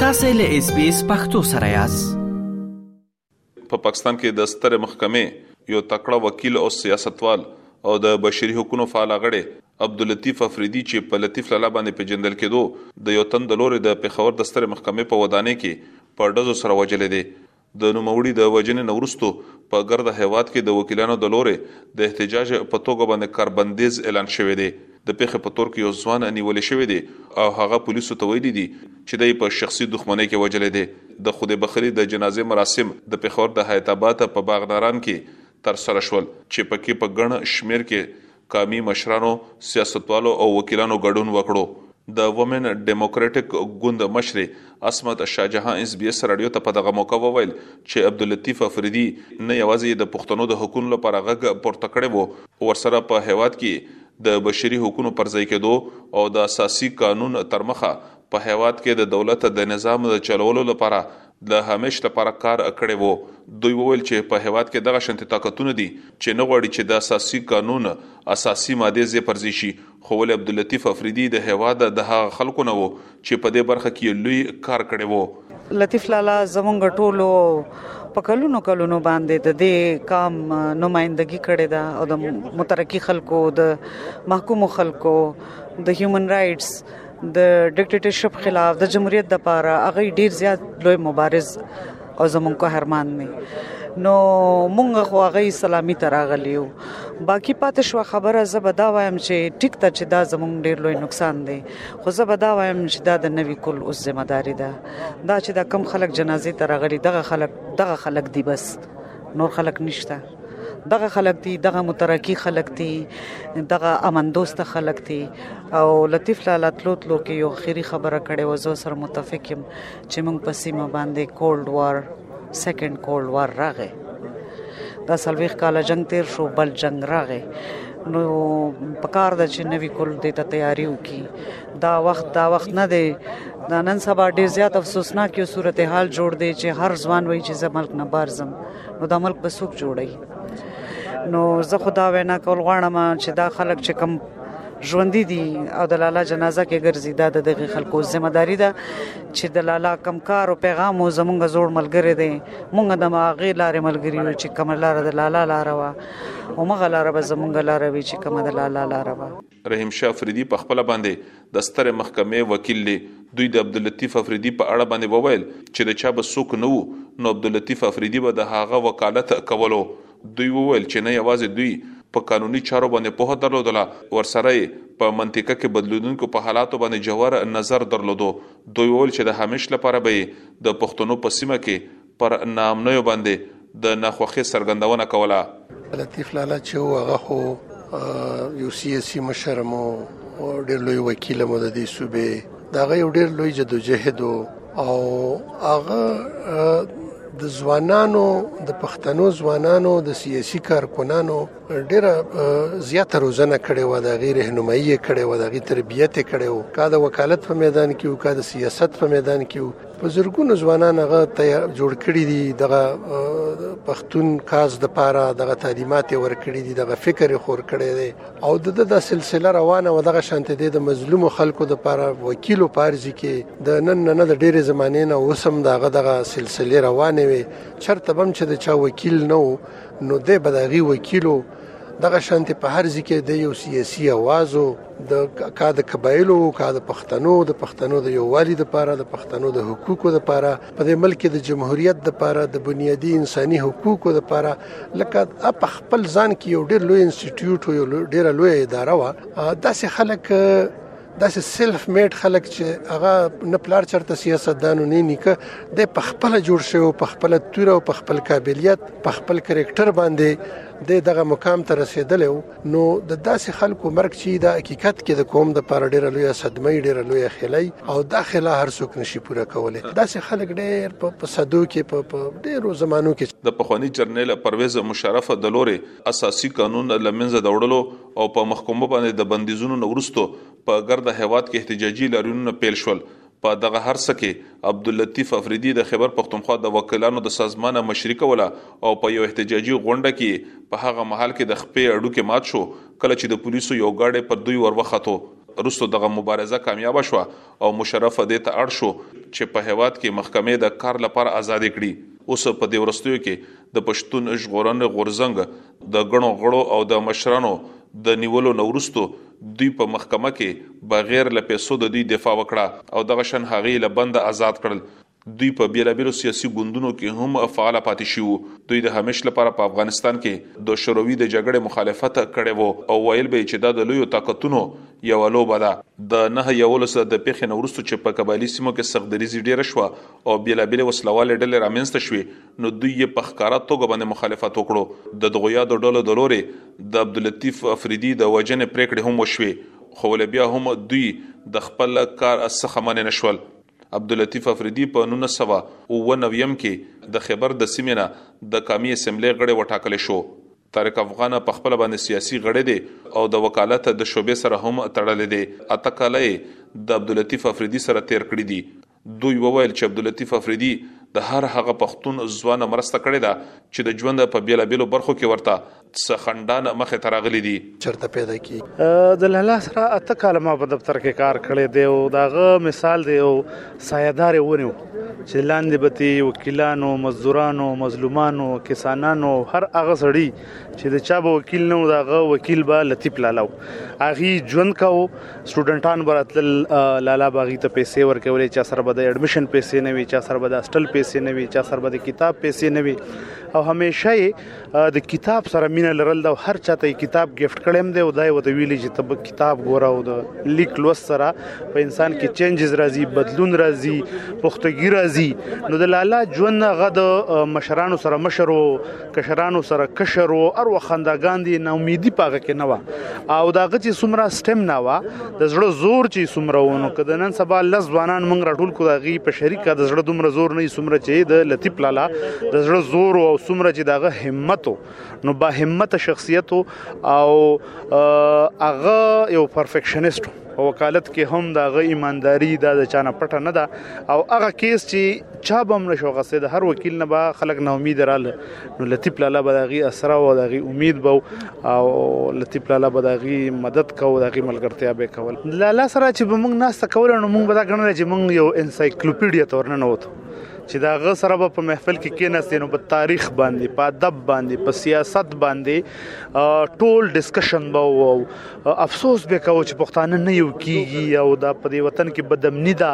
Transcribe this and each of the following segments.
تاسو له اس بي اس پختو سره یاست په پاکستان کې د ستر محکمې یو تکړه وکیل او سیاستوال او د بشري حقوقو فعال غړی عبد اللطیف افریدي چې په لطیف لالا باندې پیجندل کېدو د یو تند لوري د پیښور د ستر محکمې په ودانۍ کې په ډزو سره وجلې دي د نوموړي د وژنې نه وروسته په ګرده هېواد کې د وکیلانو د لورې د احتجاج په توګه باندې کاربندیز اعلان شوی دی. د پېښې په تور کې یو ځوان نیول شوی دی او هغه پولیسو ته ویلي دي چې دی په شخصي دښمنۍ کې وژلی دی. د خدای بخښلي د جنازې مراسم د پېښور د حیات اباد په باغ ناران کې ترسره شول چې پکې په ګڼ شمېر کې قامي مشرانو، سیاستوالو او وکیلانو ګډون وکړو. د ومن ډیموکرټک ګوند مشرې عصمت شاه جهان ایس بي ایس راډیو ته په دغه موقع وویل چې عبداللطیف افریدي نه یوازې د پښتنو د حقونو لپاره غږ پورته کړی و ورسره په هیواد کې د بشري حقونو پر ځای کیدو او د اساسي قانون ترمخه په هیواد کې د دولت د نظام د چلولو لپاره د همېش لپاره کار کړی وو. دوی وویل چې په هېواد کې دغه شانتې طاقتونه دي چې نه غواړي چې د اساسي قانون اساسي مادې ځې پر ځې شي خو ولې عبداللطیف افریدي د هېواد د هغه خلکو نه وو چې په دې برخه کې یې لوی کار کړی وو. لطیف لالا زمونږ ټولو په کلونو کلونو باندې د دې قام نمائندګي کړې ده او د مترقي خلکو د محکومو خلکو د هیومن رائټس د ډیکټیټرشپ خلاف د جمهوریت د پاره هغه ډیر زیات لوی مبارز او زمونږ کو هرمان دی نو مونږ خو هغه سلامي تراغلیو باقی پاتې شو خبره زه به دا وایم چې ټیک ته چې دا زمونږ ډیر لوی نقصان دی خو زه به دا وایم چې دا د نوي کول اوس ذمہ داری ده دا چې دا کم خلک جنازې ته راغلي دغه خلک دغه خلک دی بس نور خلک نشته دغه خلک دي دغه مترقي خلک دي دغه امن دوست خلک دي او لطیف لالا تلو تلو کې یو خيري خبره کړې و زه سره متفق يم چې موږ په سیمه باندې کولډ وار سیکنډ کولډ وار راغې دا سلويخ کال جنگ تیر شو بل جنگ راغې نو پکار د چې نوی کول د ته تیاری وکي دا وخت دا وخت نه دی دا نن سبا ډیر زیات افسوسناک یو صورتحال جوړ دی چې هر ځوان وایي چې زه ملک نه بارزم نو دا ملک به څوک جوړي نو زه خدا وینا کول غواړم چې دا خلک چې کم ژوندۍ دي او د لالا جنازه کې ګرځي دا د دغه خلکو ذمہ داری ده چې د لالا کمکار او پیغام او زمونږ زوړ ملګری دی مونږ د ماغه لارې ملګری یو چې کوم لار د لالا لار وا او مغه لار به زمونږ لار وی چې کوم د لالا لار وا رحیم شاه افریدي په خپله باندې د سترې محکمې وکیل دی. دوی د عبداللطیف افریدي په اړه باندې وویل چې د چا به څوک نه وو نو عبداللطیف افریدي به د هغه وکالت کولو. دوی وویل چې نه یوازې دوی په قانوني چارو باندې پوهه درلودله ورسره یې په منطقه کې بدلیدونکو په حالاتو باندې ژور نظر درلودو. دوی وویل چې د همیش لپاره به یې د پښتنو په سیمه کې پر ناامنیو باندې د ناخوښۍ څرګندونه کوله. لطیف لالا چې و هغه خو یو سیاسي مشر هم و، ډېر لوی وکیل هم و د دې صوبې، د هغه یو ډېر لوی جدوجهد و او هغه د ځوانانو، د پښتنو ځوانانو، د سیاسي کارکنانو ډېره زیاته روزنه کړې وه، د هغوی رهنمایي یې کړې وه، د هغوی تربیت یې کړی و، که د وکالت په میدان کې و، که د سیاست په میدان کې و. په زرګونو ځوانان هغه تیار جوړ کړي دي دغه پښتون کاز د پاره دغه تعلیمات ورکړي دي دغه فکر خور کړي دي او د د سلسله روانه و دغه شانته دي د مظلوم خلکو د پاره وکیل او پارزي کې د نن نه د ډېرې زمانې نه اوسم دغه دغه سلسله روانه وي چرته بم چې د چا وکیل نو نو د بدغي وکیلو دغه شانته په هر ځکه د یو سیاسي आवाज د کا د قبایلو کا د پښتنو د پښتنو د یووالي لپاره د پښتنو د حقوقو لپاره په دې ملک د جمهوریت لپاره د بنیادی انساني حقوقو لپاره لکه په خپل ځان کې یو ډیر لوی انسټیټیوټ یو ډیر لوی اداره و داسې خلک داسې سیلف میډ خلک چې هغه نه پلار چرته سیاستدانو نه نیکه د پخپل جوړ شوی او پخپل تور او پخپل قابلیت پخپل کریکټر باندې د دغه مقام ته رسیدلی نو د داسې خلکو مرګ چې د حقیقت کې د قوم د پر ډیره لوی صدمه ډیره لوی خلای او دا خلا هر څوک نشي پوره کولای داسې خلک ډیر په صدو کې په ډیرو زمانو کې د پخوانی جرنیل پرویز مشرف د لوري اساسي قانون لمنځه د وړلو او په محکمه باندې د بندیزونو نورستو په ګرد هواد کې احتجاجي لارینونه پیل شول په دغه هر څه کې عبداللطیف افریدي د خېبر پښتونخوا د وکیلانو د سازمانه مشري کوله او په یو احتجاجي غونډه کې یې په هغه مهال کې د خپې اډوکی مات شو کله چې د پولیسو یو ګاډی پر دوی ور وختو روسته دغه مبارزه کامیابه شوه او مشرف دې ته اړ شو چې په هېواد کې محکمې د کار لپاره ازادې کړي. اوس په دې وروستیو کې د پښتون ژغورنې غورځنګ د ګڼو غړو او د مشرانو د نیولو نه وروسته دوی په محکمه کې بغیر له پیسو د دوی دفاع وکړه او دغه شان هغه له بند آزاد کړل دوی په بیلابیلو سیاسي ګوندونو کې هم فعال پاتې شي وو دوی د همیش لپاره په افغانستان کې د شوروي د جګړې مخالفت کړي وو او ویل به چې دا د لوی طاقتونو یو لوبه ده د نه یولس د پیښې نورستو چې په قبایلی سیمو کې سخت دریزي ډیر شو او بیلابیل وسلواله ډلې رامنځته شوې نو دوی یې په ښکاره توګه باندې مخالفت وکړو. د دغو یادو ډلو د لورې د عبداللطیف افریدي د وژنې پرېکړې هم وشوې، خو ولې بیا هم دوی د خپل کار څخه منع نه شول. عبداللطیف افریدي په نولس سوه او اووه نوي کې د خېبر د سیمې نه د قامي اسمبلۍ غړی وټاکل شو. طارق افغان په خپله باندې سیاسي غړی دی او د وکالت د شعبې سره هم تړلی دی. اته کاله یې د عبداللطیف افریدي سره تېر کړي دي. دوی وویل چې عبداللطیف افریدي د هر هغه پښتون ځوان مرسته کړې ده چې د ژوند په بېلابېلو برخو کې ورته څه خنډان مخې ته راغلي دي. چرته پیدا کی. د لالا سره اته کاله ما په دفتر کې کار کړی دی او د هغه مثال دی یو سایهدارې ونې و چې لاندې به ترې وکیلانو مزدورانو مظلومانو کسانانو هر هغه سړي چې د چا به وکیل نه و د هغه وکیل به لطیف لالا و هغې ژوند کاوه سټوډنټان براتل لالا باغی ته پیسې ورکولې چې سر بده اډمیشن پیسې نه وي چې سر بده هاستل پیسې نه وي چې سر بده کتاب پیسې نه وي او همیشه د کتاب سره مینه لرل دا هر چاته کتاب گیفت کړم دی او دا یو د ویلې چې تب کتاب ګوره او د لیک لوس سره په انسان کې چینجز راځي بدلون راځي پختګی راځي نو د لالا ژوند غد مشرانو سره مشرو کشرانو سره کشر وو ار وخنداګان دي نه امیدي پاګه کې نه و او دا غچي سمرا سټم نه و د زړه زور چې سمرا ونه کده نن سبا لز ځوانان مونږ راټول کو دا غي په شریک د زړه دومره زور نه سمرا چې د لطیف لالا د زړه زور او سمرا چې دغه همت نو با همت شخصیت او هغه یو پرفیکشنست په وکالت کې هم دا غي ایمانداری دا د چانه پټه نه ده او هغه کیس چې چا بم نشو غسه د هر وکیل نه با خلک نه امید رااله نو لطیف لالا بداغي اسره او دغه امید بو او لطیف لالا بداغي مدد کو دغه ملګرتیا به کول لالا سره چې به موږ ناس کول نو موږ به دا غنل چې موږ یو انسایکلوپیډیا تورنه نه وته چې دا غ سره په محفل کې کېناستې نو په تاریخ باندې په ادب باندې په سیاست باندې ټول ډیسکشن به وو افسوس به کاوه چې پښتانه نه یو کیږي او دا په دې وطن کې بدمنی ده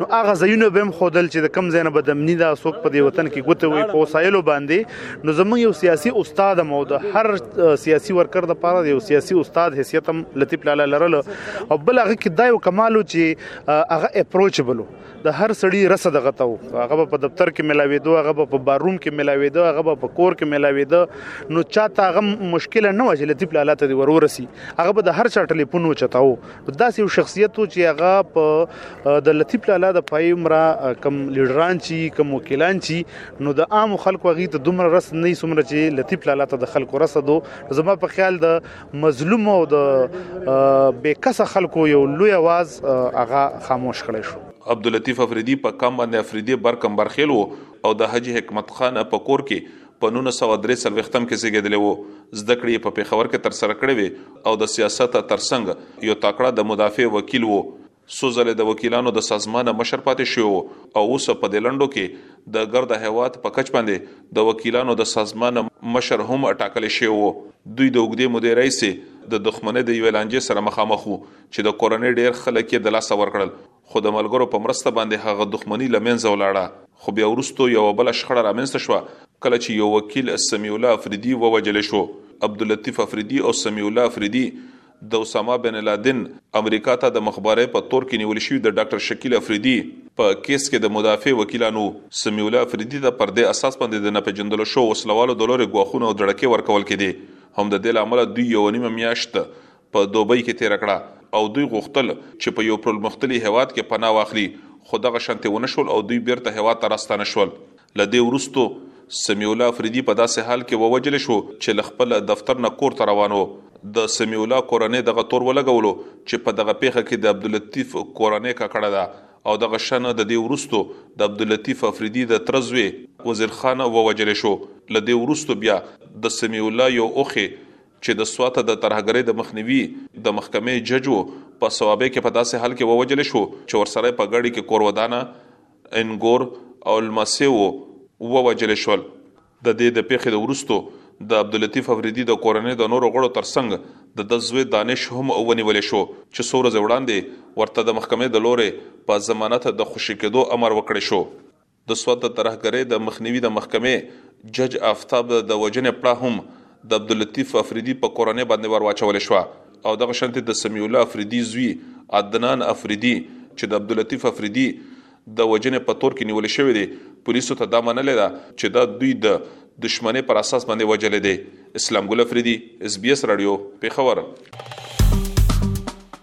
نو هغه زینو بهم خودل چې د کم زینو بدمنی ده څوک په دې وطن کې ګوته وي په وسایلو باندې نو زموږ یو سیاسي استاد مو د هر سیاسي ورکر د پاره یو سیاسي استاد حیثیت هم لطیف لاله لرلو او بل هغه کې دا یو کمالو چې هغه اپروچبل د هر سړي رسه دغه ته هغه به په دفتر کې ملاوېدو هغه به په بار روم کې ملاوېدو هغه به په کور کې ملاوېدو نو چاته هغه مشکل نه و چې لطیف لالا ته ورورسي هغه به د هر چا ټلیفون وچتاو داسې یو شخصیت و چې هغه په د لطیف لالا د پای عمره کم لیډران چی کم وکیلان چی نو د عام خلکو غي ته دومره رس نه سمره چې لطیف لالا ته د خلکو رسدو زما په خیال د مظلوم او د بې کسه خلکو یو لوی आवाज هغه خاموش کړی شو عبد اللطیف افریدی په قام باندې افریدی بر کمبر خیل و او د حاجی حکمت خان په کور کې په نولس سوه درې څلوېښت کې زیږیدلی و. زده کړې یې په پېښور کې ترسره کړې وې او د سیاست ترڅنګ یو تکړه د مدافع وکیل و. څو ځلې د وکیلانو د سازمان مشر پاتې شوی و او اوس په دې لنډو کې د ګرده هیواد په کچ باندې د وکیلانو د سازمان مشر هم ټاکل شوی و. دوی د اوږدې مودې راهیسې د دښمنۍ د یوې لانجې سره مخامخ وو چې د کورنۍ ډیر خلک یې د لاسه ورکړل خو د ملګرو په مرسته باندې هغه دښمني له منځه ولاړه خو بیا وروسته یوه بله شخړه رامنځته شوه کله چې یو وکیل سمیع الله افریدي ووژل شو عبداللطیف افریدي او سمیع الله افریدي د اسامه بن لادن امریکا ته د مخبرۍ په تور کې نیول شوي د ډاکټر شکیل افریدي په کیس کې د مدافع وکیلانو سمیع الله افریدي ته پر دې اساس باندې د نپېژندلو شوو وسله والو د لورې ګواښونه او دړکې ورکول کېدې هم د دې له امله دوی یوه نیمه میاشت په دوبۍ کې تېره کړه او دوی غوښتل چې په یو پرلمختلي هېواد کې پناه واخلي خو دغه شانتې ونه شول او دوی بېرته هېواد ته راستانه شول. له دې وروسته سمیع الله افریدي په داسې حال کې ووژل شو چې له خپل دفتر نه کور ته روان و. د سمیع الله کورنۍ دغه تور ولګولو چې په دغه پېښه کې د عبداللطیف کورنۍ ککړه ده او دغه شان د دې وروسته د عبداللطیف افریدي د تره زوی وزیر خان ووژل شو. له دې وروسته بیا د سمیع الله یو اوښی چې د سوات د ترهګرۍ د مخنیوي د محکمې جج و په صوابۍ کې په داسې حال کې ووژل شو چې ورسره یې په ګاډي کې کور ودانه انګور او لمسې و ووژل شول. د دې د پېښې وروسته د عبداللطیف افریدي د کورنۍ د نورو غړو ترڅنګ د ده زوی دانش هم ونیول شو چې څو ورځې وړاندې ورته د محکمې د لورې په ضمانت د خوشې کېدو امر وکړی شو. د سوات د ترهګرۍ د مخنیوي د محکمې جج افتاب د وژنې پړه هم د عبداللطیف افریدي په کورنۍ باندې ور واچول شوه او دغه شانتې د سمیع الله افریدي زوی عدنان افریدي چې د عبداللطیف افریدي د وژنې په تور کې نیول شوی دی پولیسو ته دا منلې ده چې دا دوی د دښمنۍ پر اساس باندې وژلی دی اسلام ګل افریدي اس بي اس رادیو پیښور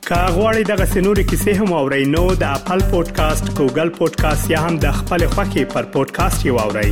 که غواړئ دغه سنوري کیسې هم او رینو د خپل پودکاسټ ګوګل پودکاسټ یا هم د خپل خاكي پر پودکاسټ یو اورئ